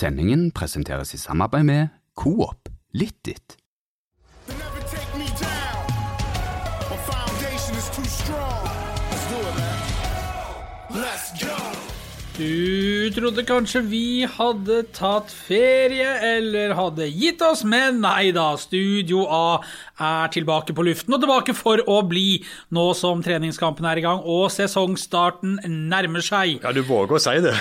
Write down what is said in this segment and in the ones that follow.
Sendingen presenteres i samarbeid med Coop it, man. Let's go. Du trodde kanskje vi hadde tatt ferie eller hadde gitt oss, men nei da. Studio A er tilbake på luften og tilbake for å bli, nå som treningskampen er i gang og sesongstarten nærmer seg. Ja, du våger å si det.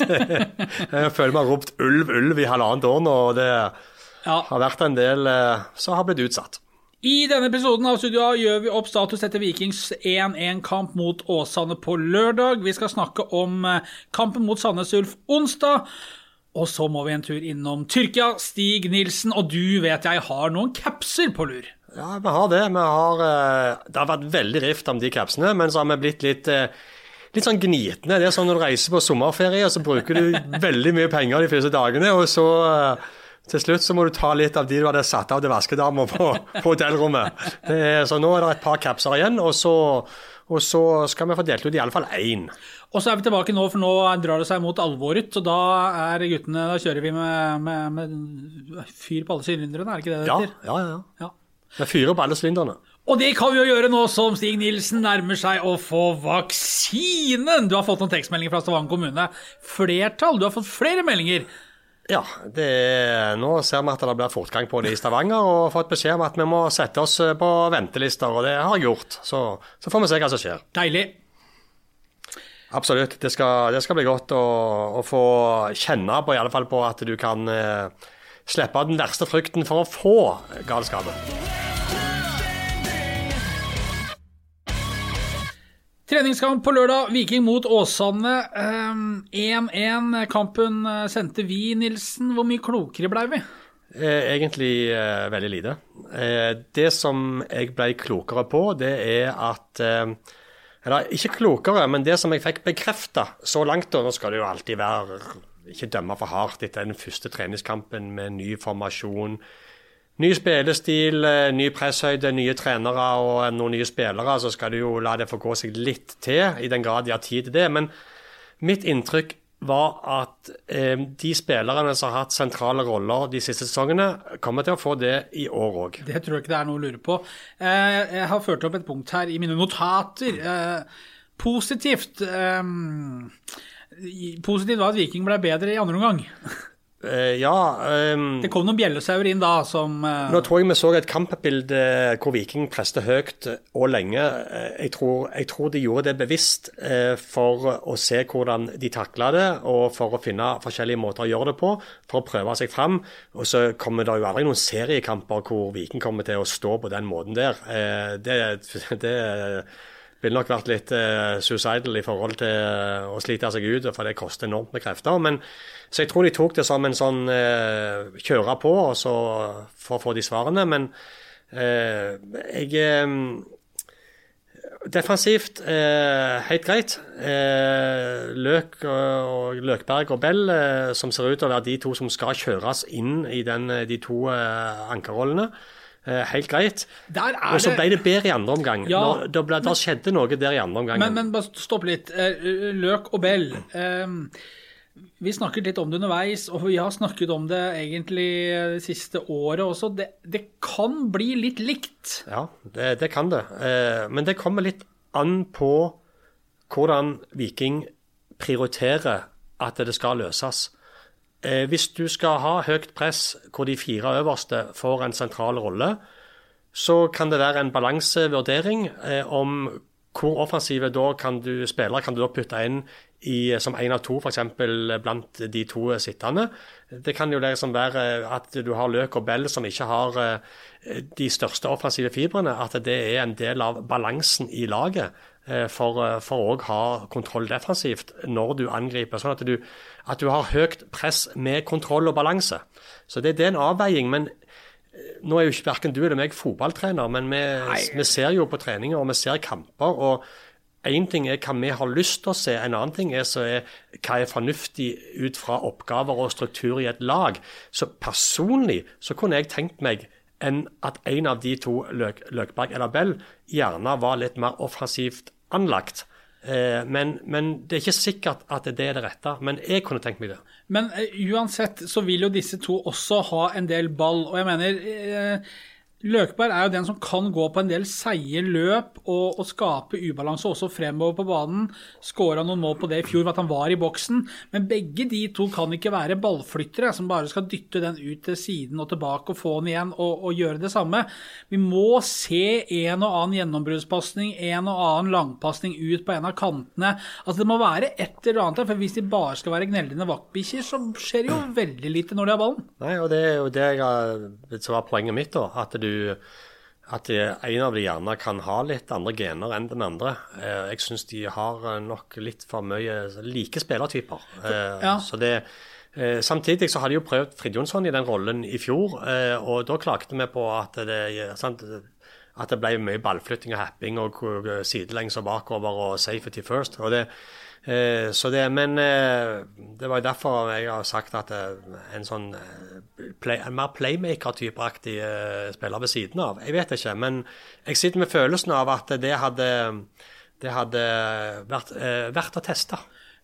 jeg føler har ropt ulv, ulv i halvannet år nå, og det Ja, har vært en del eh, som har blitt utsatt. I denne episoden av Studio A gjør vi opp status etter Vikings 1-1-kamp mot Åsane på lørdag. Vi skal snakke om eh, kampen mot Sandnes Ulf onsdag. Og så må vi en tur innom Tyrkia. Stig Nilsen, og du vet jeg har noen capser på lur. Ja, vi har det. Vi har, eh, det har vært veldig rift om de capsene, men så har vi blitt litt eh, Litt sånn gnitne. Det er sånn Når du reiser på sommerferie, så bruker du veldig mye penger de første dagene, og så til slutt så må du ta litt av de du hadde satt av til vaskedama på, på hotellrommet. Det er, så nå er det et par capser igjen, og så, og så skal vi få delt ut iallfall én. Og så er vi tilbake nå, for nå drar det seg mot alvoret. Og da er guttene Da kjører vi med, med, med fyr på alle sylinderne, er det ikke det det Ja, heter? ja, ja. Ja. Vi fyrer på alle sylinderne. Og det kan vi jo gjøre nå som Stig Nilsen nærmer seg å få vaksinen! Du har fått noen tekstmeldinger fra Stavanger kommune. Flertall. Du har fått flere meldinger. Ja, det er, nå ser vi at det blir fortgang på det i Stavanger, og har fått beskjed om at vi må sette oss på ventelister, og det har jeg gjort. Så, så får vi se hva som skjer. Deilig. Absolutt. Det skal, det skal bli godt å, å få kjenne på, i alle fall på at du kan eh, slippe den verste frykten for å få galskapen. Treningskamp på lørdag. Viking mot Åsane. Ehm, 1-1. Kampen eh, sendte vi, Nilsen. Hvor mye klokere blei vi? Eh, egentlig eh, veldig lite. Det som jeg ble klokere på, det er at Eller ikke klokere, men det som jeg fikk bekrefta så langt, og nå skal det jo alltid være Ikke dømme for hardt etter den første treningskampen med ny formasjon. Ny spillestil, eh, ny presshøyde, nye trenere og noen nye spillere. Så skal du jo la det få gå seg litt til, i den grad de har tid til det. Men mitt inntrykk var at eh, de spillerne som har hatt sentrale roller de siste sesongene, kommer til å få det i år òg. Det tror jeg ikke det er noe å lure på. Eh, jeg har ført opp et punkt her i mine notater. Eh, positivt ehm, Positivt var at Viking ble bedre i andre omgang. Eh, ja um, Det kom noen bjellesauer inn da som uh, Nå tror jeg vi så et kampbilde hvor Viking preste høyt og lenge. Eh, Jeg tror, jeg tror de gjorde det bevisst uh, for å se hvordan de takla det, og for å finne forskjellige måter å gjøre det på, for å prøve seg fram. Og så kommer det jo aldri noen seriekamper hvor Viking kommer til å stå på den måten der. Det, det ville nok vært litt eh, suicidal i forhold til eh, å slite seg ut, for det koster enormt med krefter. Men, så jeg tror de tok det som en sånn eh, kjøre på så, for å få de svarene. Men eh, jeg eh, Defensivt eh, helt greit. Løk og Løkberg og Bell, som ser ut til å være de to som skal kjøres inn i den, de to ankerrollene. Eh, helt greit. Der er Og så ble det bedre i andre omgang. Ja, Når, da ble, da skjedde noe der i andre omgang. Men, men bare stopp litt. Eh, Løk og Bell. vi snakket litt om det underveis, og vi har snakket om det egentlig det siste året også. Det, det kan bli litt likt. Ja, det, det kan det. Eh, men det kommer litt an på hvordan Viking prioriterer at det skal løses. Eh, hvis du skal ha høyt press hvor de fire øverste får en sentral rolle, så kan det være en balansevurdering eh, om hvor offensive da kan du spillere kan du da putte inn i, som én av to, f.eks. blant de to sittende. Det kan jo liksom være at du har Løk og Bell som ikke har eh, de største offensive fibrene. At det er en del av balansen i laget for eh, for å ha kontroll defensivt når du angriper. Sånn at du, at du har høyt press med kontroll og balanse. Så det, det er en avveiing. men nå er jo ikke verken du eller meg fotballtrener, men vi, vi ser jo på treninger og vi ser kamper. og Én ting er hva vi har lyst til å se, en annen ting er, så er hva er fornuftig ut fra oppgaver og struktur i et lag. Så personlig så kunne jeg tenkt meg at en av de to, Løk, Løkberg eller Bell, gjerne var litt mer offensivt anlagt. Eh, men, men det er ikke sikkert at det er det rette. Men jeg kunne tenkt meg det. Men uh, uansett så vil jo disse to også ha en del ball. Og jeg mener eh, Løkberg er jo den som kan gå på en del seige løp og, og, skape ubalanse også fremover på banen. Skåra noen mål på det i fjor ved at han var i boksen. Men begge de to kan ikke være ballflyttere som bare skal dytte den ut til siden og tilbake og få den igjen og, og gjøre det samme. Vi må se en og annen gjennombruddspasning, en og annen langpasning ut på en av kantene. Altså Det må være et eller annet der, for hvis de bare skal være gneldende vaktbikkjer, så skjer det jo veldig lite når de har ballen. Nei, og det er jo det som var poenget mitt. da, at du at en av de gjerne kan ha litt andre gener enn den andre. Eh, jeg syns de har nok litt for mye like spillertyper. Eh, Ja. Så det, eh, samtidig så har de jo prøvd Fridjonsson i den rollen i fjor, og da klagde vi på at det, sant, at det ble mye ballflytting og happing og sidelengs og bakover og safety first. og det Eh, så det, men eh, det var derfor jeg har sagt at eh, en sånn play, en mer playmaker-typeaktig spiller ved siden av Jeg vet ikke, men jeg sitter med følelsen av at det hadde, det hadde vært, verdt å teste.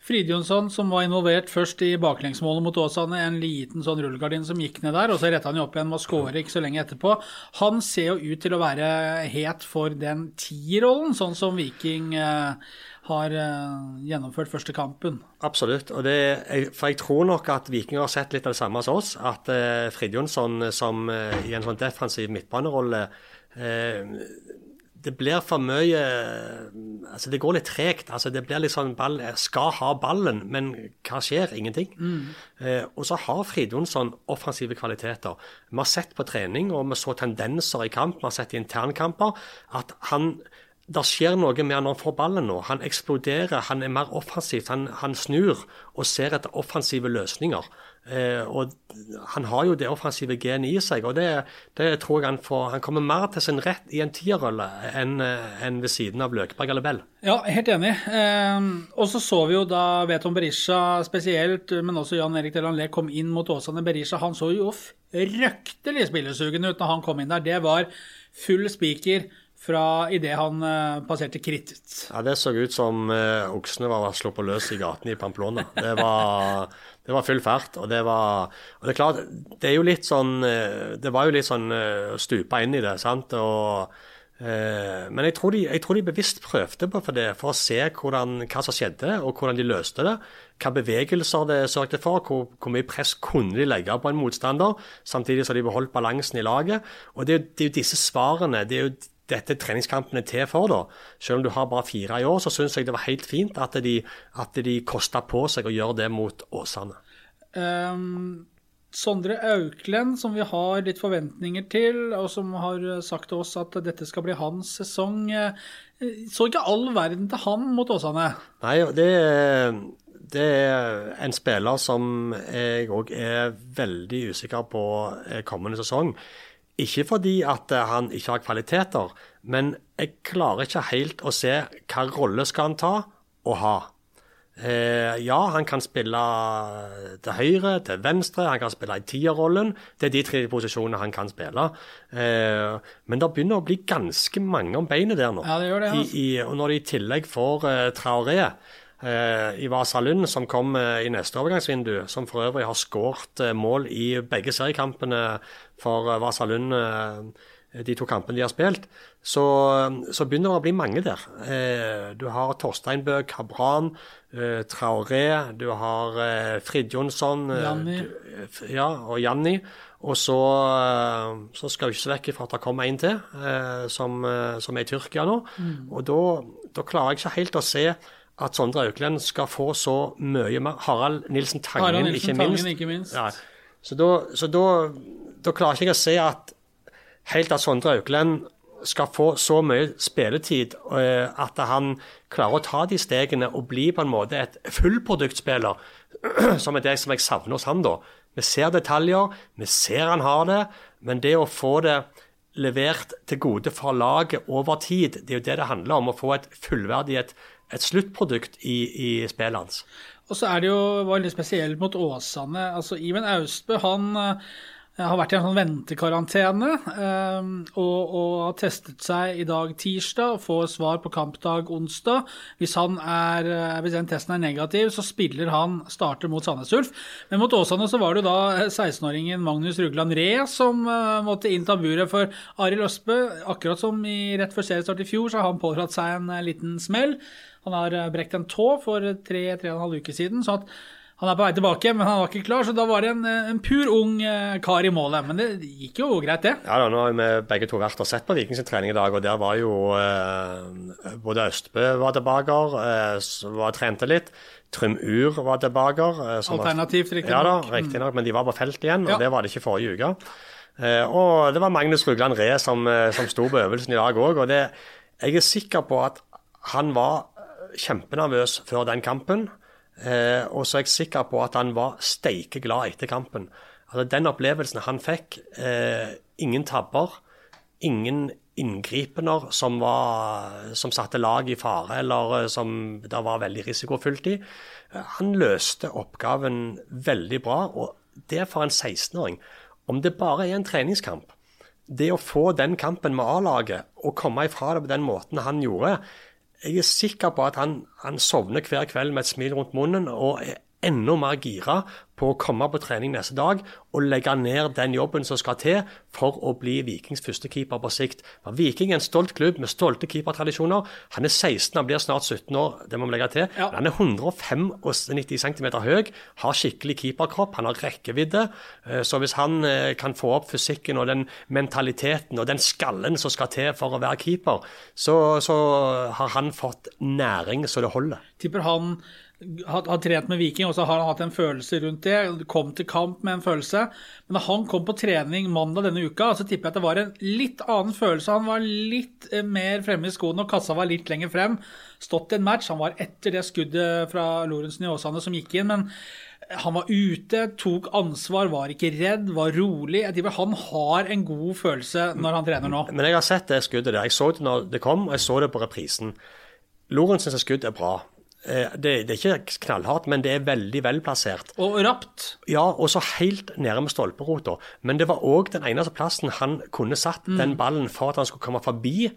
Fridjonsson, som var involvert først i baklengsmålet mot Åsane, en liten sånn rullegardin som gikk ned der, og så retta han jo opp igjen med å skåre ikke så lenge etterpå. Han ser jo ut til å være het for den tierrollen, sånn som Viking eh, har eh, gjennomført første kampen. Absolutt. og det, For jeg tror nok at Viking har sett litt av det samme som oss. At eh, Fridjonsson som eh, i en sånn defensiv midtbanerolle eh, det blir for mye altså Det går litt tregt. altså Det blir litt sånn ball, Skal ha ballen, men hva skjer? Ingenting. Mm. Eh, og så har Fridjonsson offensive kvaliteter. Vi har sett på trening, og vi så tendenser i kamp, vi har sett i internkamper, at han det skjer noe med han når han får ballen nå. Han eksploderer, han er mer offensivt. Han, han snur og ser etter offensive løsninger. Eh, og Han har jo det offensive genet i seg, og det, det, tror jeg han får Han kommer mer til sin rett i en tierrolle enn en ved siden av Løkberg eller Bell. Ja, helt enig. Eh, og så så vi jo da Veton Berisha spesielt, men også Jan Erik Delanlé kom inn mot Åsane. Berisha han så jo røktelig spillesugen ut når han kom inn der. Det var full spiker fra idet han uh, passerte krittet. Ja, Det så ut som uh, oksene var sluppet løs i gatene i Pamplona. Det var, det var full fart. Og det var og det er klart, det er jo litt sånn uh, Det var jo litt sånn uh, stupa inn i det. sant? Og, men jeg tror, de, jeg tror, de, bevisst prøvde på for det, for å se hvordan, hva som skjedde, og hvordan de løste det. Hva bevegelser det sørget for, hvor, hvor mye press kunne de legge på en motstander, samtidig som de beholdt balansen i laget. Og Det, det er jo disse svarene. det er jo dette treningskampene til for. da. Selv om du har bare fire i år, så syns jeg det var helt fint at de, at de kosta på seg å gjøre det mot Åsane. Um, Sondre Auklend, som vi har litt forventninger til, og som har sagt til oss at dette skal bli hans sesong. Så ikke all verden til han mot Åsane? Nei, det, det er en spiller som jeg òg er veldig usikker på kommende sesong. Ikke fordi at eh, han ikke har kvaliteter, men jeg klarer ikke helt å se hva rolle skal han ta og ha. Eh, ja, han kan spille til høyre, til venstre, han kan spille i tierrollen. Det er de tre posisjonene han kan spille. Eh, men det begynner å bli ganske mange om beinet der nå. Ja, det gjør det. Altså. I, i, og når de i tillegg får eh, Traoré eh, i Vasalund, som kom eh, i neste overgangsvindu, som for øvrig har skåret mål i begge seriekampene for eh, Vasalund eh, de to kampene de har spilt, så, så, begynner det å bli mange der. Eh, du har Torsteinbø, Kabran, Traoré, du har Frid Jonsson ja, og Janni. Og så, så skal vi ikke se vekk fra at det kommer en til, som, som er i Tyrkia nå. Mm. Og da klarer jeg ikke helt å se at Sondre Auklend skal få så mye mer. Harald Nilsen Tangen, Harald Nilsen, ikke minst. Ikke minst. Ja. Så da, så da da klarer ikke jeg å se at helt at Sondre Auklend skal få så mye spilletid uh, at han klarer å ta de stegene og bli på en måte et fullproduktspiller, som er det som jeg savner hos han da. Vi ser detaljer, vi ser han har det, men det å få det levert til gode for laget over tid, det er jo det det handler om. Å få et fullverdig et, et sluttprodukt i, i spillet hans. Og så er det jo veldig spesielt mot Åsane. altså Iven Austbø han Jeg har vært i en sånn ventekarantene eh, og, og har testet seg i dag tirsdag. og Får svar på kampdag onsdag. Hvis, er, eh, hvis den testen er negativ, så spiller han starter mot Sandnes Ulf. Men mot Åsane så var det da 16-åringen Magnus Rugland Ree som eh, måtte innta buret for Arild Østbø. Akkurat som i rett før seriestart i fjor, så har han pådratt seg en eh, liten smell. Han har eh, brekt en tå for tre-tre og en halv uke siden. så at han er på vei tilbake, men han var ikke klar, så da var det en, en pur ung eh, kar i målet. Men det gikk jo greit, det. Ja da, Nå har vi begge to vært og sett på Vikings trening i dag, og der var jo eh, både Østbø var tilbake, eh, som var trente litt. Trym Ur var tilbake. Eh, Alternativt, riktignok. Ja da, riktignok, men de var på felt igjen, og Ja. det var det ikke forrige uke. Eh, og det var Magnus Rugland Ree som, eh, som sto på øvelsen i dag òg, og det, jeg er sikker på at han var eh, kjempenervøs før den kampen. Eh, og så er jeg sikker på at han var steike glad etter kampen. Altså Den opplevelsen han fikk, eh, ingen tabber, ingen inngripener som, var, som satte lag i fare eller eh, som det var veldig risikofylt i. Eh, Han løste oppgaven veldig bra, og det for en 16-åring. Om det bare er en treningskamp, det å få den kampen med A-laget og komme ifra det på den måten han gjorde Jeg er sikker på at han, han sovner hver kveld med et smil rundt munnen og enda mer gira på å komme på trening neste dag og legge ned den jobben som skal til for å bli Vikings første keeper på sikt. For Viking er en stolt klubb med stolte keepertradisjoner. Han er 16, han blir snart 17 år, det må vi legge til. Ja. Han er 195 cm høy, har skikkelig keeperkropp, han har rekkevidde. Eh, Så hvis han eh, kan få opp fysikken og den mentaliteten og den skallen som skal til for å være keeper, så, så har han fått næring så det holder. Tipper han har, har trent med Viking, og så har han hatt en følelse rundt det. Kom til kamp med en følelse. Men da han kom på trening mandag denne uka, så tipper jeg at det var en litt annen følelse. Han var litt eh, mer fremme i skoene, og kassa var litt lenger frem. Stått i en match. Han var etter det skuddet fra Lorentzen i Åsane som gikk inn, men han var ute, tok ansvar, var ikke redd, var rolig. Jeg tipper han har en god følelse når han trener nå. Men jeg har sett det skuddet der. Jeg så det når det kom, og jeg så det på reprisen. Lorentzens skudd er bra. Eh, Det, det er ikke knallhardt, men det er veldig velplassert. Og rapt. Ja, og så helt nede med stolperota. Men det var òg den eneste plassen han kunne satt den ballen for at han skulle komme forbi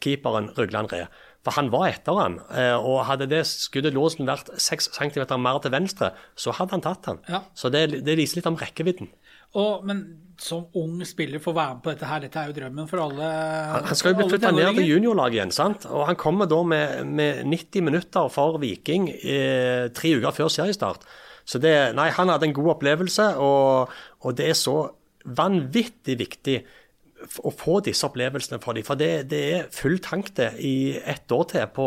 keeperen Rugland Re. For han var etter han, eh, og hadde det skuddet låsen vært 6 cm mer til venstre, så hadde han tatt han. Ja. Så det, det viser litt om rekkevidden. Og, men som ung spiller får være med på dette her, dette er jo drømmen for alle. Han han skal jo bli flytta ned til juniorlaget igjen, sant? og han kommer da med, med 90 minutter for Viking eh, tre uker før seriestart. Så det, nei, han hadde en god opplevelse, og, og det er så vanvittig viktig å få disse opplevelsene for dem. For det, det er full tank det i ett år til på,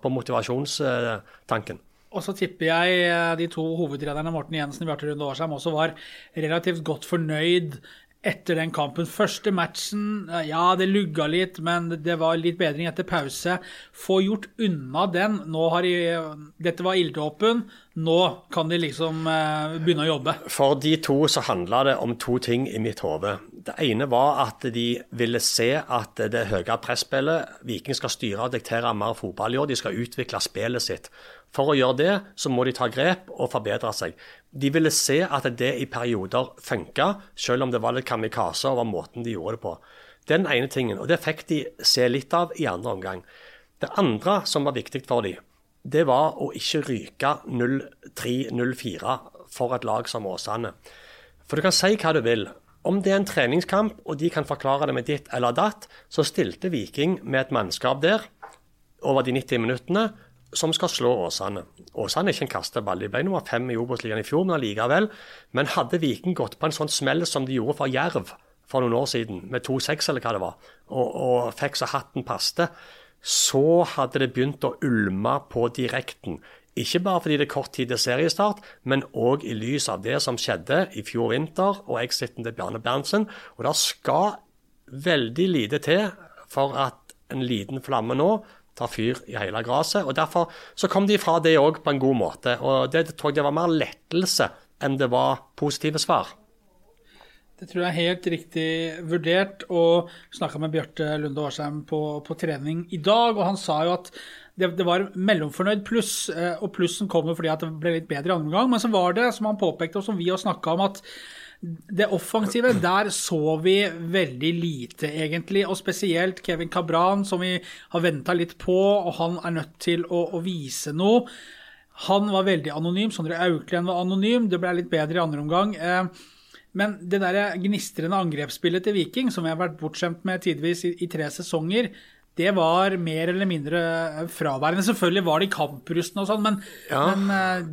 på motivasjonstanken. Og så tipper jeg eh, de to hovedtrenerne, Morten Jensen og Bjarte Runde Årsheim, også var relativt godt fornøyd etter den kampen. Første matchen, eh, ja, det lugga litt, men det var litt bedring etter pause. Få gjort unna den. Nå har de Dette var ilddåpen. Nå kan de liksom eh, begynne å jobbe. For de to så handla det om to ting i mitt hode. Det ene var at de ville se at det høye presspillet Viking skal styre og diktere mer fotball i år. De skal utvikle spillet sitt. For å gjøre det, så må de ta grep og forbedre seg. De ville se at det i perioder funka, selv om det var litt kamikaze over måten de gjorde det på. Den ene tingen, og det fikk de se litt av i andre omgang. Det andre som var viktig for dem, det var å ikke ryke 0-3-0-4 for et lag som Åsane. For du kan si hva du vil. Om det er en treningskamp, og de kan forklare det med ditt eller datt, så stilte Viking med et mannskap der over de 90 minuttene som skal slå Åsane. Åsane er ikke en kasteball. De ble nummer fem i Obos-ligaen i fjor, men allikevel. Men hadde Viking gått på en sånn smell som de gjorde for Jerv for noen år siden, med 2-6 eller hva det var, og, og fikk så hatten paste, så hadde det begynt å ulme på direkten. Ikke bare fordi det er kort tid til seriestart, men òg i lys av det som skjedde i fjor vinter og exiten til Bjarne Berntsen. Og det skal veldig lite til for at en liten flamme nå tar fyr i hele gresset. Og derfor så kom de fra det òg på en god måte. Og det tror jeg det var mer lettelse enn det var positive svar. Det tror jeg er helt riktig vurdert. Og snakka med Bjarte Lunde Årsheim på, på trening i dag, og han sa jo at det, det var mellomfornøyd pluss, eh, og plussen kommer fordi at det ble litt bedre i andre omgang. Men så var det, som han påpekte, og som vi har snakka om, at det offensive, der så vi veldig lite, egentlig. Og spesielt Kevin Cabran, som vi har venta litt på, og han er nødt til å, å vise noe. Han var veldig anonym. Sondre Auklend var anonym. Det ble litt bedre i andre omgang. Eh, men det der gnistrende angrepsspillet til Viking, som vi har vært bortskjemt med tidvis i, i tre sesonger, det var mer eller mindre fraværende. Selvfølgelig var de kamprustne og sånn, men, Ja. men eh,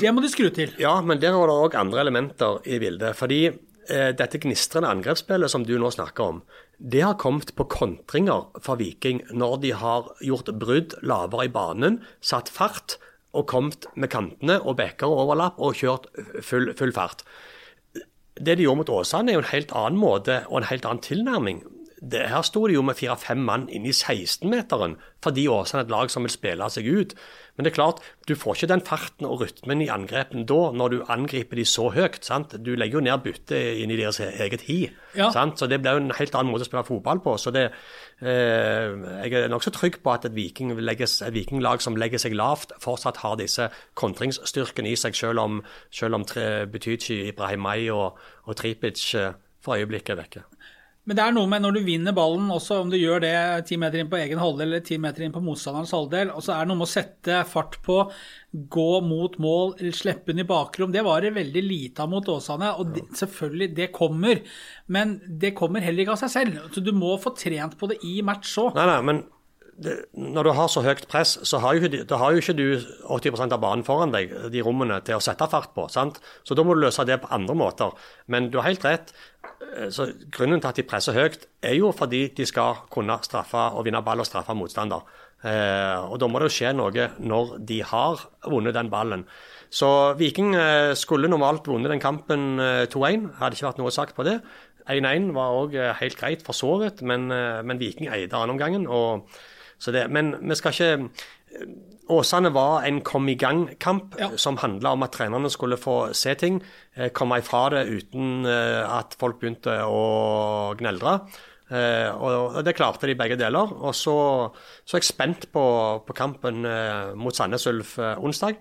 det må de skru til. Ja, men der var det òg andre elementer i bildet. Fordi eh, dette gnistrende angrepsspillet som du nå snakker om, det har kommet på kontringer fra Viking når de har gjort brudd lavere i banen, satt fart og kommet med kantene og bekker og overlapp og kjørt full, full fart. Det de gjorde mot Åsane, er jo en helt annen måte og en helt annen tilnærming. Det, her sto de jo med fire-fem mann inne i 16-meteren fordi Åsane er et lag som vil spille seg ut. Men det er klart, du får ikke den farten og rytmen i angrepen da, når du angriper de så høyt. sant? Du legger jo ned byttet inn i deres eget hi. Ja. sant? Så det blir jo en helt annen måte å spille fotball på. Så det, eh, jeg er nokså trygg på at et, viking legges, et vikinglag som legger seg lavt, fortsatt har disse kontringsstyrkene i seg, selv om, selv om tre, Betychi, Ibrahimai og, og Tripic eh, for øyeblikket er vekke. Men det er noe med når du vinner ballen, også om du gjør det ti meter inn på egen halvdel eller ti meter inn på motstanderens halvdel, og så er det noe med å sette fart på, gå mot mål, slippe den i bakrom. Det var det veldig lite av mot Åsane, og det, selvfølgelig, det kommer. Men det kommer heller ikke av seg selv. Så du må få trent på det i match òg. Nei, nei, men det, når du har så høyt press, så har jo, da har jo ikke du 80% av banen foran deg, de rommene, til å sette fart på. sant? Så da må du løse det på andre måter. Men du har helt rett. Eh, Så Grunnen til at de presser høyt, er jo fordi de skal kunne straffe og vinne ball og straffe motstander. Eh, og Da må det jo skje noe når de har vunnet den ballen. Så Viking eh, skulle normalt vunnet den kampen eh, 2-1, hadde ikke vært noe sagt på det. 1-1 var òg helt greit for så vidt, men, eh, men Viking eide annenomgangen. og det, men vi skal ikke Åsane var en kom i gang-kamp Ja. som handla om at trenerne skulle få se ting, eh, komme ifra det uten eh, at folk begynte å gneldre. Eh, og det klarte de begge deler. Og så, så er jeg spent på, på kampen eh, mot Sandnes Ulf eh, onsdag,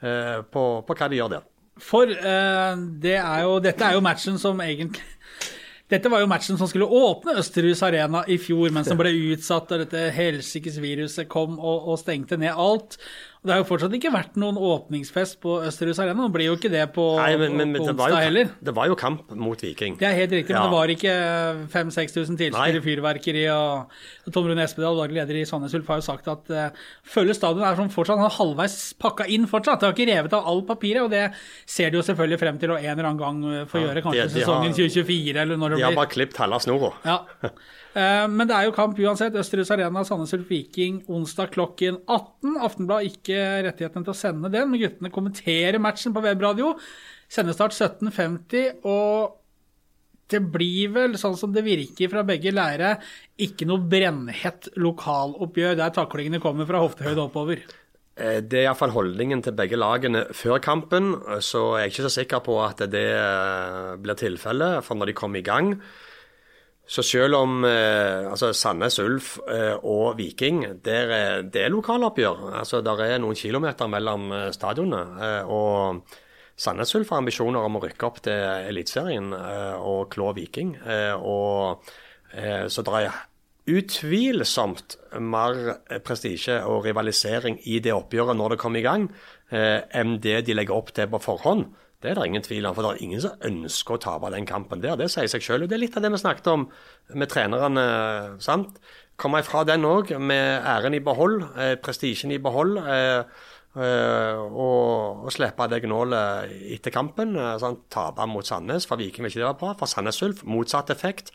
eh, på, på hva de gjør der. For eh, det er jo, dette er jo matchen som egentlig Dette var jo matchen som skulle åpne Østerhus Arena i fjor, men som ble utsatt da dette helsikes viruset kom og, og stengte ned alt. Det har jo fortsatt ikke vært noen åpningsfest på Østerhus Arena. Det blir jo ikke det på, Nei, men, men, men på onsdag heller. det var jo kamp mot Viking. Det er helt riktig, Ja. men det var ikke 5000-6000 tilskuere, fyrverkeri og Tom Rune Espedal, daglig leder i Sandnes Ulf, har jo sagt at uh, følge stadion er som fortsatt han er halvveis pakka inn fortsatt. Det har ikke revet av all papiret, og det ser de jo selvfølgelig frem til å en eller annen gang eh, få Ja, gjøre, kanskje de- de sesongen har- 2024 eller når det De har blir. bare klippet halve snora. Ja. Eh, Men det er jo kamp uansett. Østerhus Arena, Sandnes Ulf Viking onsdag klokken 18. Aftenblad ikke rettighetene til å sende den, men guttene kommenterer matchen på webradio. Sendestart 17.50, og det blir vel, sånn som det virker fra begge leire, ikke noe brennhett lokaloppgjør der taklingene kommer fra hoftehøyde oppover. Eh, Det er iallfall holdningen til begge lagene før kampen, så jeg er ikke så sikker på at det eh, blir tilfellet. For når de kommer i gang Så selv om eh, altså Sandnes Ulf eh, og Viking, der, er- det er lokaloppgjør. Altså, der er noen kilometer mellom eh, stadionene. eh, og Sandnes Ulf har ambisjoner om å rykke opp til Eliteserien eh, og klå Viking. eh, og Så det er utvilsomt mer prestisje og rivalisering i det oppgjøret når det kommer i gang, enn det de legger opp til på forhånd. Det er det ingen tvil om, for det er ingen som ønsker å tape den kampen der. Det sier seg selv. Og det er litt av det vi snakket om med trenerne. sant? Komme ifra den òg, med æren i behold, eh, prestisjen i behold. Eh, eh, og, og slippe det gnålet etter kampen. Eh, sant? Tape mot Sandnes, for Viking vil ikke det være bra. For Sandnes Ulf, motsatt effekt.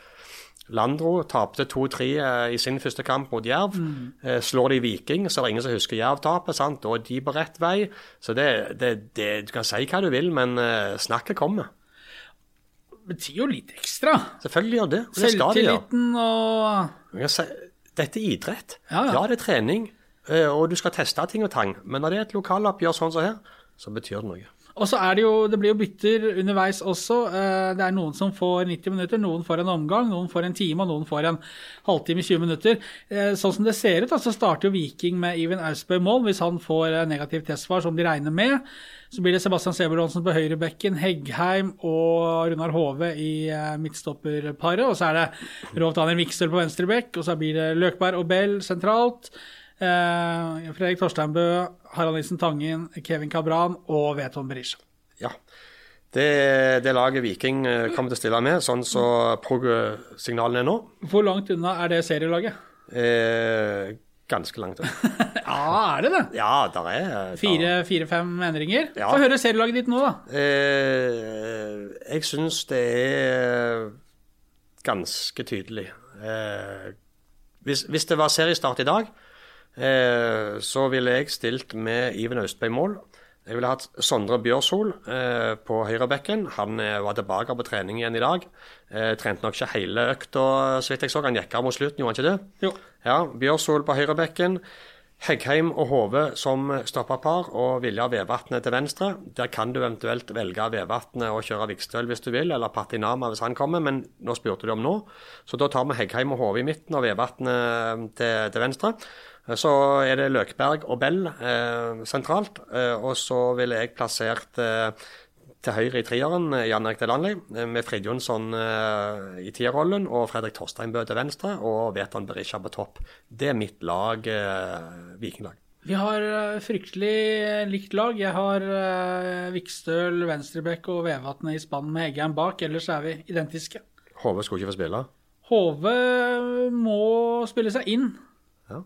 Landro tapte 2-3 eh, i sin første kamp mot Jerv. Eh, Slår de Viking, så er det ingen som husker Jerv-tapet. sant? Da er de på rett vei. Så det, det, det, Du kan si hva du vil, men eh, snakket kommer. Betyr jo litt ekstra. Selvfølgelig gjør det. Det skal de. Selvtilliten og si, Dette er idrett. Ja, ja. det er trening, og du skal teste ting og tang. Men når det er et lokaloppgjør sånn som her, så betyr det noe. Og så er det jo Det blir jo bytter underveis også. Eh, Det er noen som får 90 minutter, noen får en omgang, noen får en time, og noen får en halvtime, 20 minutter. Eh, Sånn som det ser ut, så starter jo Viking med Even Ausbø i mål. Hvis han får eh, negativt testsvar, som de regner med, så blir det Sebastian Sebulonsen på høyrebekken, Heggheim og Runar Hove i midtstopperparet. Og så er det Rolf Daniel Vikstøl på venstre bekk, og så blir det Løkberg og Bell sentralt. Eh, Fredrik Torsteinbø, Harald Nilsen Tangen, Kevin Cabran og Veton Berisha. Ja. Det det laget Viking eh, kommer til å stille med, sånn som prog-signalene er nå. Hvor langt unna er det serielaget? Eh, ganske langt unna. Ja, er det det? Ja, der er der- Fire- Fire-fem endringer? Ja. Få høre serielaget ditt nå, da. Eh, jeg syns det er ganske tydelig. Eh, hvis, hvis det var seriestart i dag, eh, så ville jeg stilt med Iven Austbø i mål. Jeg ville hatt Sondre Bjørshol eh, på høyrebekken. Han eh, var tilbake på trening igjen i dag. Eh, trente nok ikke hele økta, så vidt jeg så. Han gikk av mot slutten, gjorde han ikke det? Jo. Ja, Bjørshol på høyrebekken. Heggheim og Hove som stopperpar, og Vilja Vevatnet til venstre. Der kan du eventuelt velge Vevatnet og kjøre Vikstøl hvis du vil, eller Patinama hvis han kommer, men nå spurte du om nå. Så da tar vi Heggheim og Hove i midten og Vevatnet til, til venstre. Så er det Løkberg og Bell eh, sentralt, eh, og så ville jeg plassert eh, til høyre i trieren, eh, Jan Erik Delanley, eh, med Frid Jonsson eh, i tierrollen og Fredrik Torsteinbø til venstre og Veton Berisha på topp. Det er mitt lag, eh, vikinglag. Vi har eh, fryktelig likt lag. Jeg har eh, Vikstøl, Venstrebekk og Vevatnet i spann med Eggheim bak. Ellers er vi identiske. HV skulle ikke få spille. HV må spille seg inn. Ja.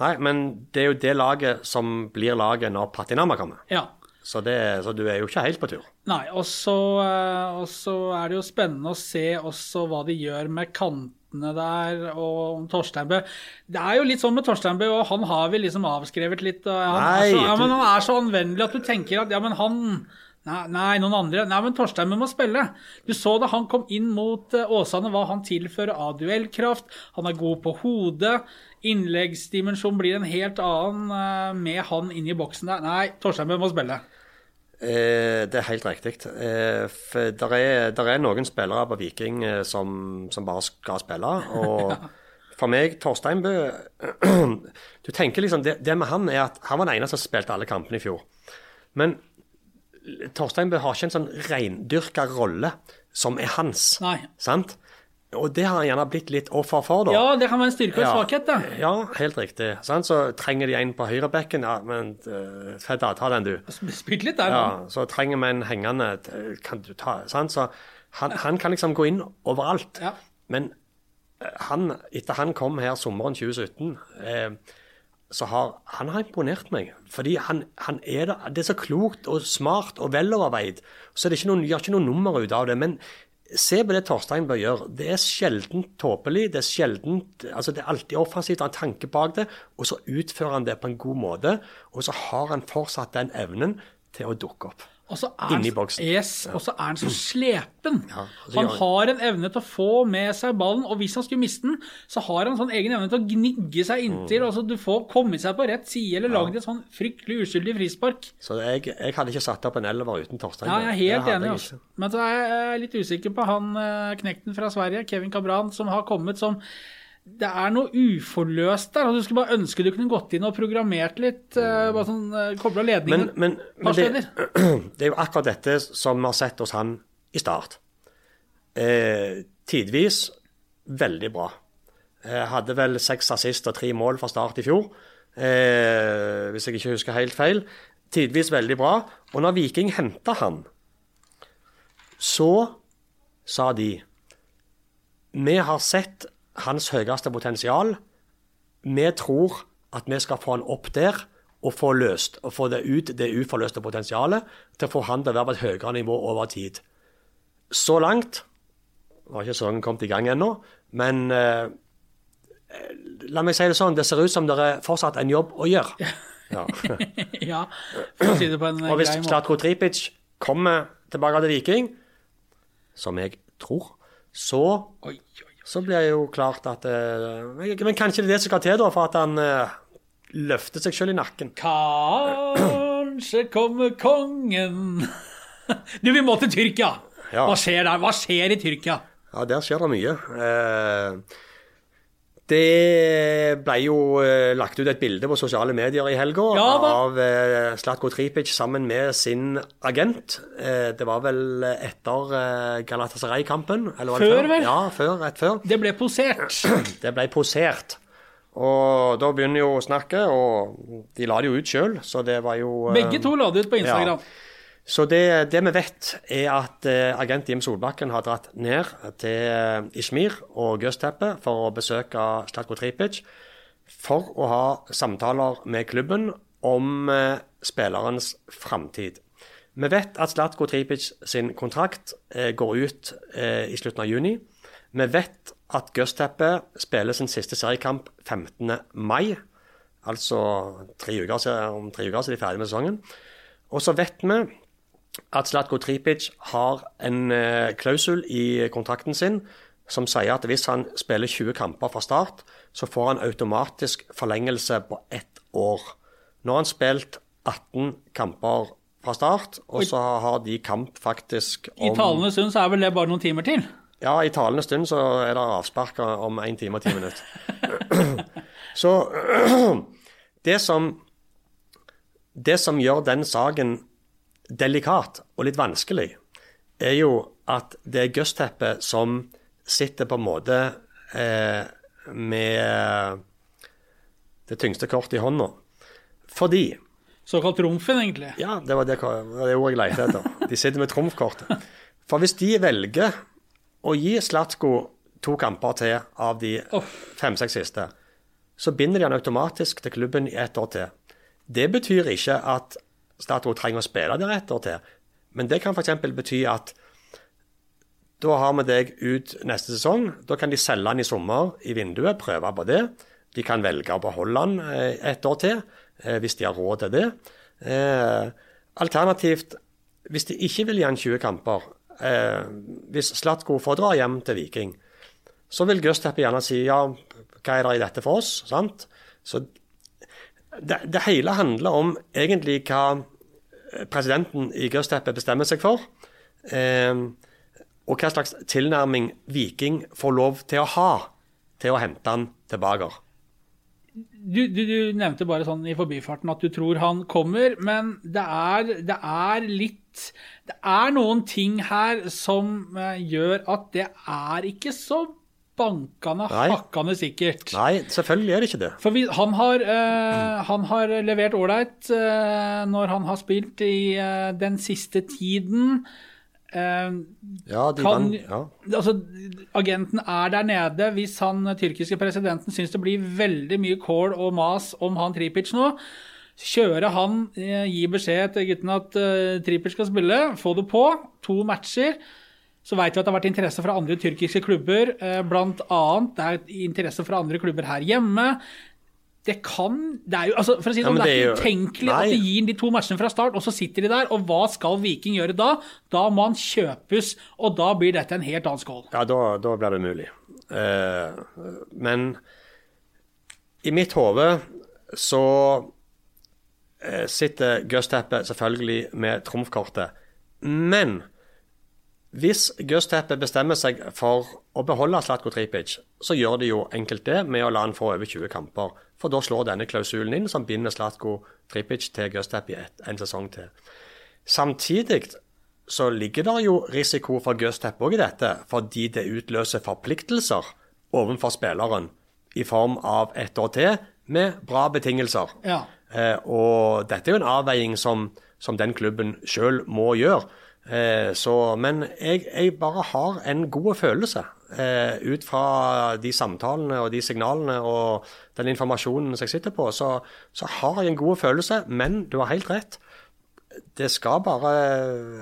Nei, men det er jo det laget som blir laget når Patinama kommer. Ja. Så, det, så du er jo ikke helt på tur. Nei, og så, eh, og så er det jo spennende å se også hva de gjør med kantene der, og Torsteinbø. Det er jo litt sånn med Torsteinbø, og han har vi liksom avskrevet litt. Han, Nei, altså, ja, men han er så anvendelig at du tenker at ja, men han Nei, nei noen andre. Nei, men Torsteinbø må spille. Du så da han kom inn mot eh, Åsane, hva han tilfører av duellkraft. Han er god på hodet. Innleggsdimensjonen blir en helt annen eh, med han inn i boksen der. Nei, Torsteinbø må spille. Eh, det er helt riktig. Eh, der er, der er noen spillere på Viking eh, som, som bare skal spille. Og for meg, Torstein Bø Du tenker liksom, det, det med han er at han var den eneste som spilte alle kampene i fjor. Men Torsteinbø har ikke en sånn reindyrka rolle som er hans. Nei. Sant? Og det har han gjerne blitt litt offer for, da. Ja, det kan være en styrke og en Ja. svakhet, da. Ja, helt riktig. Sant? Så trenger de en på høyrebekken. Ja, men uh, Fedda, ta den, du. Spilt litt der, Ja, han. så trenger vi en hengende Kan du ta sant? Så han, han kan liksom gå inn overalt. Ja. Men eh, han, etter han kom her sommeren 2017, eh, så har han har imponert meg. Fordi han, han er det, det er så klokt og smart og veloverveid. Så det ikke noen, gjør ikke noe nummer ut av det. Men se på det Torstein bør gjøre. Det er sjelden tåpelig. Det er sjelden, altså det er alltid offensivt, han har tanke bak det. Og så utfører han det på en god måte. Og så har han fortsatt den evnen til å dukke opp. Og så er, Inni boksen. Yes, og så er han så slepen. Ja, han har en evne til å få med seg ballen, og hvis han skulle miste den, så har han sånn egen evne til å gnigge seg Mm. inntil. Altså du får kommet seg på rett side, eller laget et sånn fryktelig uskyldig frispark. Så jeg, jeg hadde ikke satt opp en elver uten Torstein. Ja, jeg er helt enig. Altså. Men så er jeg litt usikker på han eh, knekten fra Sverige, Kevin Cabran, som har kommet som Det er noe uforløst der. og Du skulle bare ønske du kunne gått inn og programmert litt. Uh, bare sånn, uh, Kobla ledningen. men, men men det, det er jo akkurat dette som vi har sett hos han i start. Eh, tidvis veldig bra. Eh, hadde vel seks assist og tre mål fra start i fjor, eh, hvis jeg ikke husker helt feil. Tidvis veldig bra. Og når Viking henta han, så sa de Vi har sett hans høyeste potensial. Vi tror at vi skal få han opp der og få løst og få det ut det uforløste potensialet til å få han til å være på et høyere nivå over tid. Så langt var ikke sesongen kommet i gang ennå, men eh, la meg si det sånn, det ser ut som det er fortsatt en jobb å gjøre. Ja. ja, for å si det på en eh, Og hvis grei. Slatko Tripic kommer tilbake til Viking, som jeg tror, så oi, oi. Så blir det jo klart at eh, Men kanskje det er det som skal til da, for at han eh, løfter seg selv i nakken. Kanskje kommer kongen Du, vi må til Tyrkia! Ja. Hva skjer der? Hva skjer i Tyrkia? Ja, der skjer det mye. Eh, det ble jo eh, lagt ut et bilde på sosiale medier i helga Ja av eh, Slatko Tripic sammen med sin agent. Eh, det var vel etter eh, Galatasaray-kampen? Før, Før, vel? Ja, før, rett før. Det ble posert. Det ble posert. Og da begynner jo snakket, og de la det jo ut sjøl, så det var jo eh, Begge to la det ut på Instagram. Så det, det vi vet, er at eh, agent Jim Solbakken har dratt ned til eh, Ishmir og Göztepe for å besøke Slatko Tripic for å ha samtaler med klubben om eh, spillerens framtid. Vi vet at Slatko Tripic sin kontrakt går ut i slutten av juni. Vi vet at Göztepe spiller sin siste seriekamp 15. mai. Altså tre uker, om tre uker så er de ferdige med sesongen. Og så vet vi at Slatko Tripic har en eh, klausul i kontrakten sin som sier at hvis han spiller 20 kamper fra start, så får han automatisk forlengelse på ett år. Nå har han spilt 18 kamper fra start, og så har de kamp faktisk om I talende stund så er vel det bare noen timer til. ja, i talende stund så er det avspark om 1 time og 10 minutter. så det som Det som gjør den saken delikat og litt vanskelig, er jo at det er gussteppet som sitter på en måte eh, med det tyngste kortet i hånda. Fordi Såkalt trumfen, egentlig. ja, det var det, det det ordet jeg lette etter. De sitter med trumfkortet. For hvis de velger å gi Slatko to kamper til av de fem-seks siste, så binder de han automatisk til klubben i ett år til. Det betyr ikke at Slatko trenger å spille der ett år til, men det kan f.eks. bety at da har vi deg ut neste sesong. Da kan de selge den i sommer i vinduet, prøve på det. De kan velge å beholde den eh, et år til, eh, hvis de har råd til det. Eh, alternativt, hvis de ikke vil gi han 20 kamper, hvis Slatko får dra hjem til Viking, så vil Gustav gjerne si ja, hva er det i dette for oss? sant? Så det, det hele handler om egentlig hva presidenten i Göztepe bestemmer seg for. Eh, og hva slags tilnærming Viking får lov til å ha til å hente han tilbake. Du, du, du nevnte bare sånn i forbifarten at du tror han kommer, men det er, det er litt Det er noen ting her som eh, gjør at det er ikke så bankende Nei. hakkende sikkert. Nei, selvfølgelig er det ikke det. For vi, han, har, eh, han har levert ålreit eh, når han har spilt i eh, den siste tiden. Eh, Ja, de kan, vant. Ja. altså, agenten er der nede. Hvis han eh, tyrkiske presidenten syns det blir veldig mye kål og mas om han Tripic nå, kjøre han, eh, gi beskjed til guttene at Tripic skal spille, få det på. To matcher. Så vet vi at det har vært interesse fra andre tyrkiske klubber, eh, blant annet. Det er interesse fra andre klubber her hjemme. Det kan Det er jo altså, for å si det Ja, sånn, men det er ikke utenkelig at de gir de to matchene fra start, og så sitter de der. Og hva skal Viking gjøre da? Da må han kjøpes, og da blir dette en helt annen skål. Ja, da, da blir det mulig. Uh, men i mitt hode så eh, sitter Göztepe selvfølgelig med trumfkortet. Men hvis Gusteppe bestemmer seg for å beholde Slatko Tripic, så gjør de jo enkelt det med å la han få over 20 kamper. For da slår denne klausulen inn som binder Slatko Tripic til Gusteppe i en sesong til. Samtidig så ligger det jo risiko for Gusteppe òg i dette, fordi det utløser forpliktelser overfor spilleren i form av ett år til med bra betingelser. Ja. Eh, og dette er jo en avveiing som, som den klubben sjøl må gjøre. Eh, så, men jeg, jeg bare har en god følelse eh, ut fra de samtalene og de signalene og den informasjonen som jeg sitter på. Så, så har jeg en god følelse, men du har helt rett. Det skal bare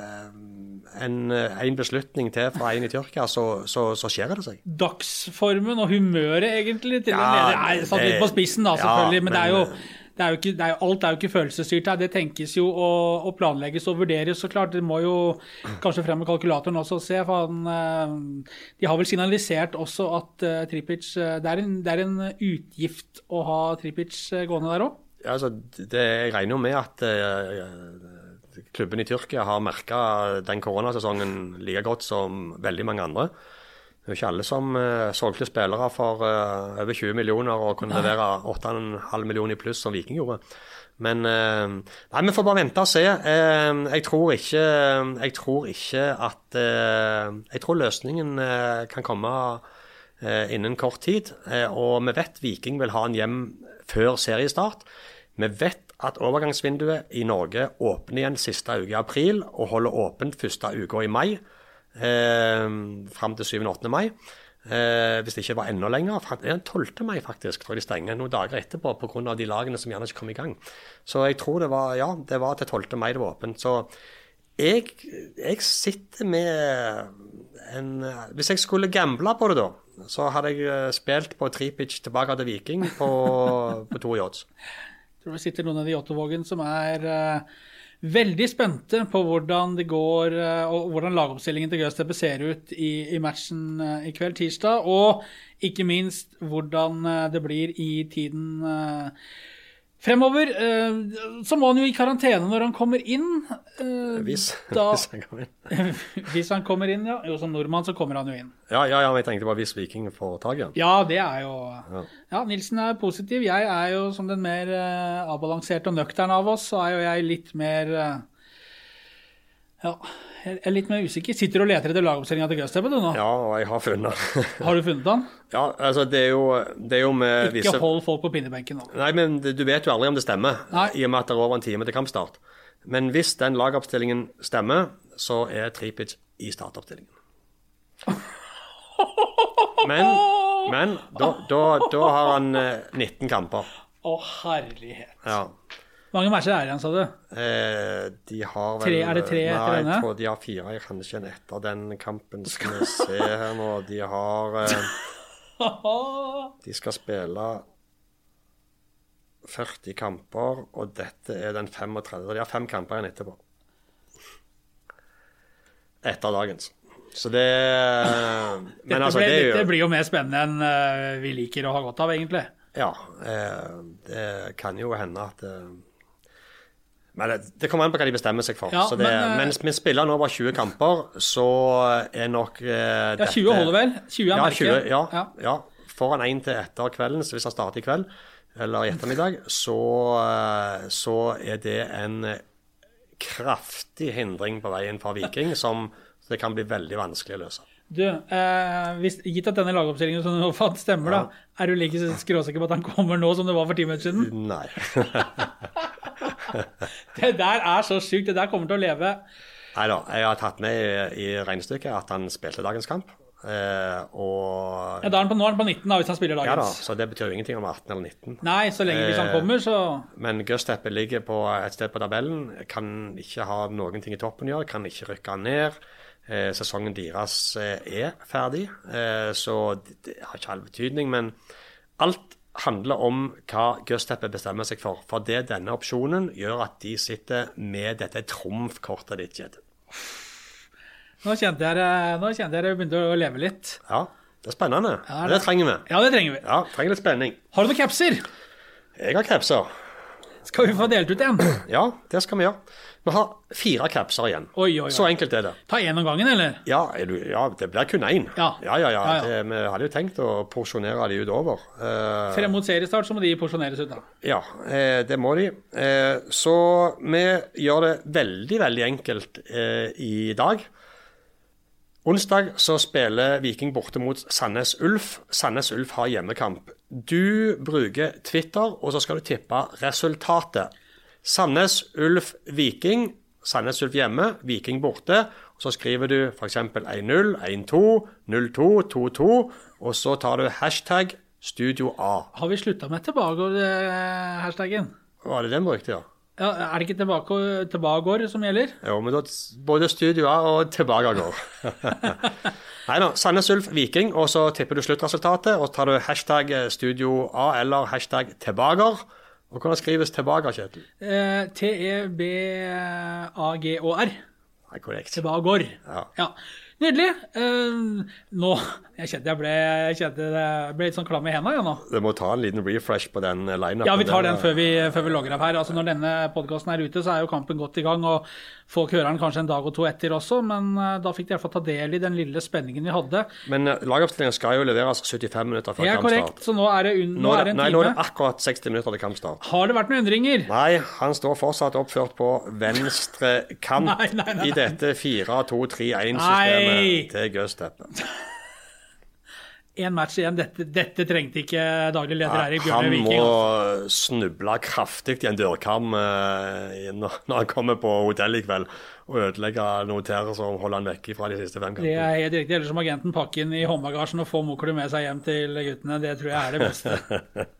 eh, en, en beslutning til fra en i Tyrkia, så, så, så skjer det seg. Dagsformen og humøret, egentlig, til Ja, en leder. er satt litt på spissen, da, selvfølgelig. men, det er jo, men- det er ikke, er alt er jo ikke følelsesstyrt her. Det tenkes jo og, og planlegges og vurderes. Så klart, det må jo kanskje frem med kalkulatoren også og se. Han, eh, de har vel signalisert også at uh, Tripic eh, det, er en, det er en utgift å ha Tripic gående der òg. Ja, altså, det, jeg regner jo med at uh, klubben i Tyrkia har merka den koronasesongen like godt som veldig mange andre. Det er jo ikke alle som uh, solgte spillere for uh, over 20 millioner og kunne levere 8,5 millioner i pluss som Viking gjorde. Men uh, Nei, vi får bare vente og se. Jeg tror ikke Jeg tror ikke at Jeg tror løsningen kan komme innen kort tid. Og vi vet Viking vil ha en hjem før seriestart. Vi vet at overgangsvinduet i Norge åpner igjen siste uke i april og holder åpent første uka i mai. Eh, fram til 7.-8. mai. Eh, hvis det ikke var enda lenger. Det er 12. mai faktisk, tror jeg de stenger noen dager etterpå pga. de lagene som gjerne ikke kom i gang. Så jeg tror det var ja, det var til 12. mai det var åpent. Så jeg, jeg sitter med en Hvis jeg skulle gamble på det, da, så hadde jeg eh, spilt på Tripic tilbake til Viking på, på to i odds. Tror det sitter noen av de i Ottovågen som er eh, veldig spente på hvordan det går, eh, og hvordan lagoppstillingen til Gaussteppe ser ut i, i matchen eh, i kveld, tirsdag. Og ikke minst hvordan eh, det blir i tiden fremover. Eh, så må han jo i karantene når han kommer inn. eh, Hvis, Da- hvis han kommer inn. hvis han kommer inn, ja. Jo, som nordmann så kommer han jo inn. Ja, ja, ja, men jeg tenkte bare hvis Viking får tak i ham. Ja, det er jo Ja, Nilsen er positiv. Jeg er jo som den mer eh, avbalanserte og nøkterne av oss, så er jo jeg litt mer Ja, jeg er litt mer usikker. Sitter du og leter etter lagoppstillinga til Gaussteppe, du nå? Ja, og jeg har funnet den. Har du funnet den? ja, altså det er jo, det er jo med Ikke hold folk på pinnebenken nå. Nei, men du vet jo aldri om det stemmer, Nei. i og med at det er over en time til kampstart. Men hvis den lagoppstillingen stemmer, så er Tripic i startoppstillingen. Men, men da, da, da har han eh, 19 kamper. Å, herlighet. Ja. Mange matcher er det igjen, sa du? Eh, de har vel Tre- er det tre etter denne? jeg tror de har fire. Jeg kan ikke en etter den kampen. Skal vi se her nå. De har eh, De skal spille 40 kamper, og dette er den 35. De har fem kamper igjen etterpå. Etter dagens. Så det Men Dette, altså, ble, det er dette blir jo mer spennende enn eh, vi liker å ha godt av, egentlig. Ja. Eh, det kan jo hende at eh, men det, det kommer an på hva de bestemmer seg for. Ja, så det, men, eh, mens vi spiller nå bare 20 kamper, så er nok eh, Ja, 20 holder vel? 20 er ja, merket. 20, ja, Ja. ja. Foran én til etter kvelden, så hvis han starter i kveld, eller i ettermiddag, så, eh, så er det en kraftig hindring på veien for Viking som det kan bli veldig vanskelig å løse. Du, eh, hvis, gitt at denne lagoppstillingen som du nå fant stemmer, da, er du like skråsikker på at han kommer nå som det var for ti minutter siden? Nei. Det der er så sykt. Det der kommer til å leve. Nei da, jeg har tatt med i, i regnestykket at han spilte dagens kamp. Eh, og Ja, da er han på, nå er han på 19, da, hvis han spiller dagens. Ja da, så det betyr jo ingenting om 18 eller 19. Nei, så lenge hvis han Eh, kommer, så Men Gusteppe ligger på et sted på tabellen, kan ikke ha noen ting i toppen å gjøre, kan ikke rykke ned. Eh, sesongen deres eh, er ferdig, eh, så det har ikke all betydning. Men alt handler om hva Gusteppe bestemmer seg for. For det denne opsjonen gjør at de sitter med dette trumfkortet ditt, Kjetil. nå kjente jeg det begynte å leve litt. Ja, det er spennende. Ja, det, det- trenger vi. Ja, det trenger vi. Ja, trenger litt spenning. Har du noen capser? Jeg har capser. Skal vi få delt ut en? Ja, det skal vi gjøre. Vi har fire capser igjen. Oi, oi, oi. Så enkelt er det. Ta én om gangen, eller? Ja, du, ja det blir kun én. Ja. ja, ja. ja. Ja, ja. Det, vi hadde jo tenkt å porsjonere de utover. Eh, Frem mot seriestart så må de porsjoneres ut, da. ja, eh, det må de. Eh, så vi gjør det veldig, veldig enkelt eh, i dag. Onsdag så spiller Viking borte mot Sandnes Ulf. Sandnes Ulf har hjemmekamp. Du bruker Twitter, og så skal du tippe resultatet. Sandnes Ulf Viking. Sandnes Ulf hjemme, Viking borte. Og Så skriver du f.eks. 1-0, 1-2, 0-2, 2-2, og så tar du hashtag Studio A. Har vi slutta med tilbake hashtaggen? Var det den brukte, ja? Ja, er det ikke tilbake, tilbakegård som gjelder? Jo, men både studioer og tilbakegård. Nei da. Sandnes Ulf Viking, og så tipper du sluttresultatet, og tar du hashtag Studio A eller hashtag tilbaker. Og hvordan skrives tilbake, Kjetil? Eh, T-E-B-A-G-Å-R. Korrekt. Tilbakegård. Ja. Ja. Nydelig. Uh, nå Jeg kjente jeg ble, jeg kjente jeg ble litt sånn klam i hendene ja, nå. Du må ta en liten refresh på den lineupen. Ja, vi tar den før vi, før vi logger av her. Altså Når denne podkasten er ute, så er jo kampen godt i gang. og Folk hører den kanskje en dag og to etter også, men eh, da fikk de i hvert fall ta del i den lille spenningen vi hadde. Men eh, lagoppstillingen skal jo leveres 75 minutter før kampstart. Ja, korrekt, så nå er det, un, nå Nå er det en nei, nå er det akkurat 60 minutter til kampstart. Har det vært noen endringer? Nei, han står fortsatt oppført på venstre kant nei, nei, i dette 4-2-3-1-systemet Nei. til Gøsteppe. Én match igjen. Dette, dette trengte ikke daglig leder Eirik Han må altså. snuble kraftig i en dørkarm eh, når han kommer på hotellet i kveld, og ødelegge noterer som holder han vekk fra de siste fem kampene. Det er helt riktig. Ellers må agenten pakke inn i håndbagasjen og få Moklu med seg hjem til guttene. Det tror jeg er det beste.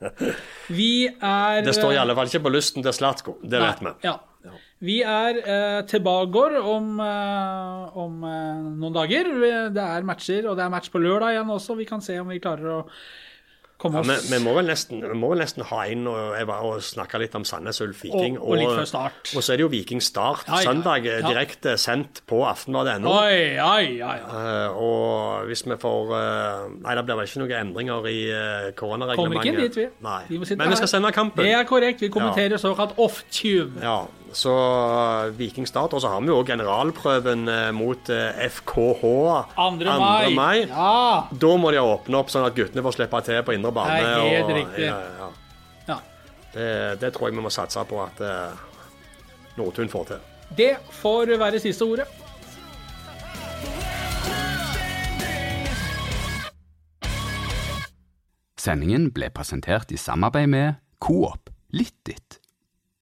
Vi er Det står i alle fall ikke på lysten til Slatko, det vet vi. Ja. Vi er eh, tilbake om, eh, om eh, noen dager. Det er matcher, og det er match på lørdag igjen også. Vi kan se om vi klarer å komme Ja, oss vi, vi, må vel nesten, vi må vel nesten ha inn og, og snakke litt om Sandnes Ulf Viking. Og- og litt før start. Og så er det jo Viking Start Ja, ja, søndag, eh, ja. direkte sendt på aftenbladet.no. Oi. Eh, og hvis vi får uh, Nei, det blir vel ikke noen endringer i uh, Kommer ikke dit, vi. Nei. Vi Men vi skal sende kampen. Det er korrekt. Vi kommenterer såkalt off-tube. Ja, så uh, Viking Start. Og så har vi jo generalprøven eh, mot eh, FKH 2. mai. mai. Ja. Da må de åpne opp sånn at guttene får slippe til på indre bane. Det er helt og, riktig. Ja, ja. ja. Det, det tror jeg vi må satse på at uh, Nordtun får til. Det får være siste ordet. Sendingen ble presentert i samarbeid med Coop Litt ditt.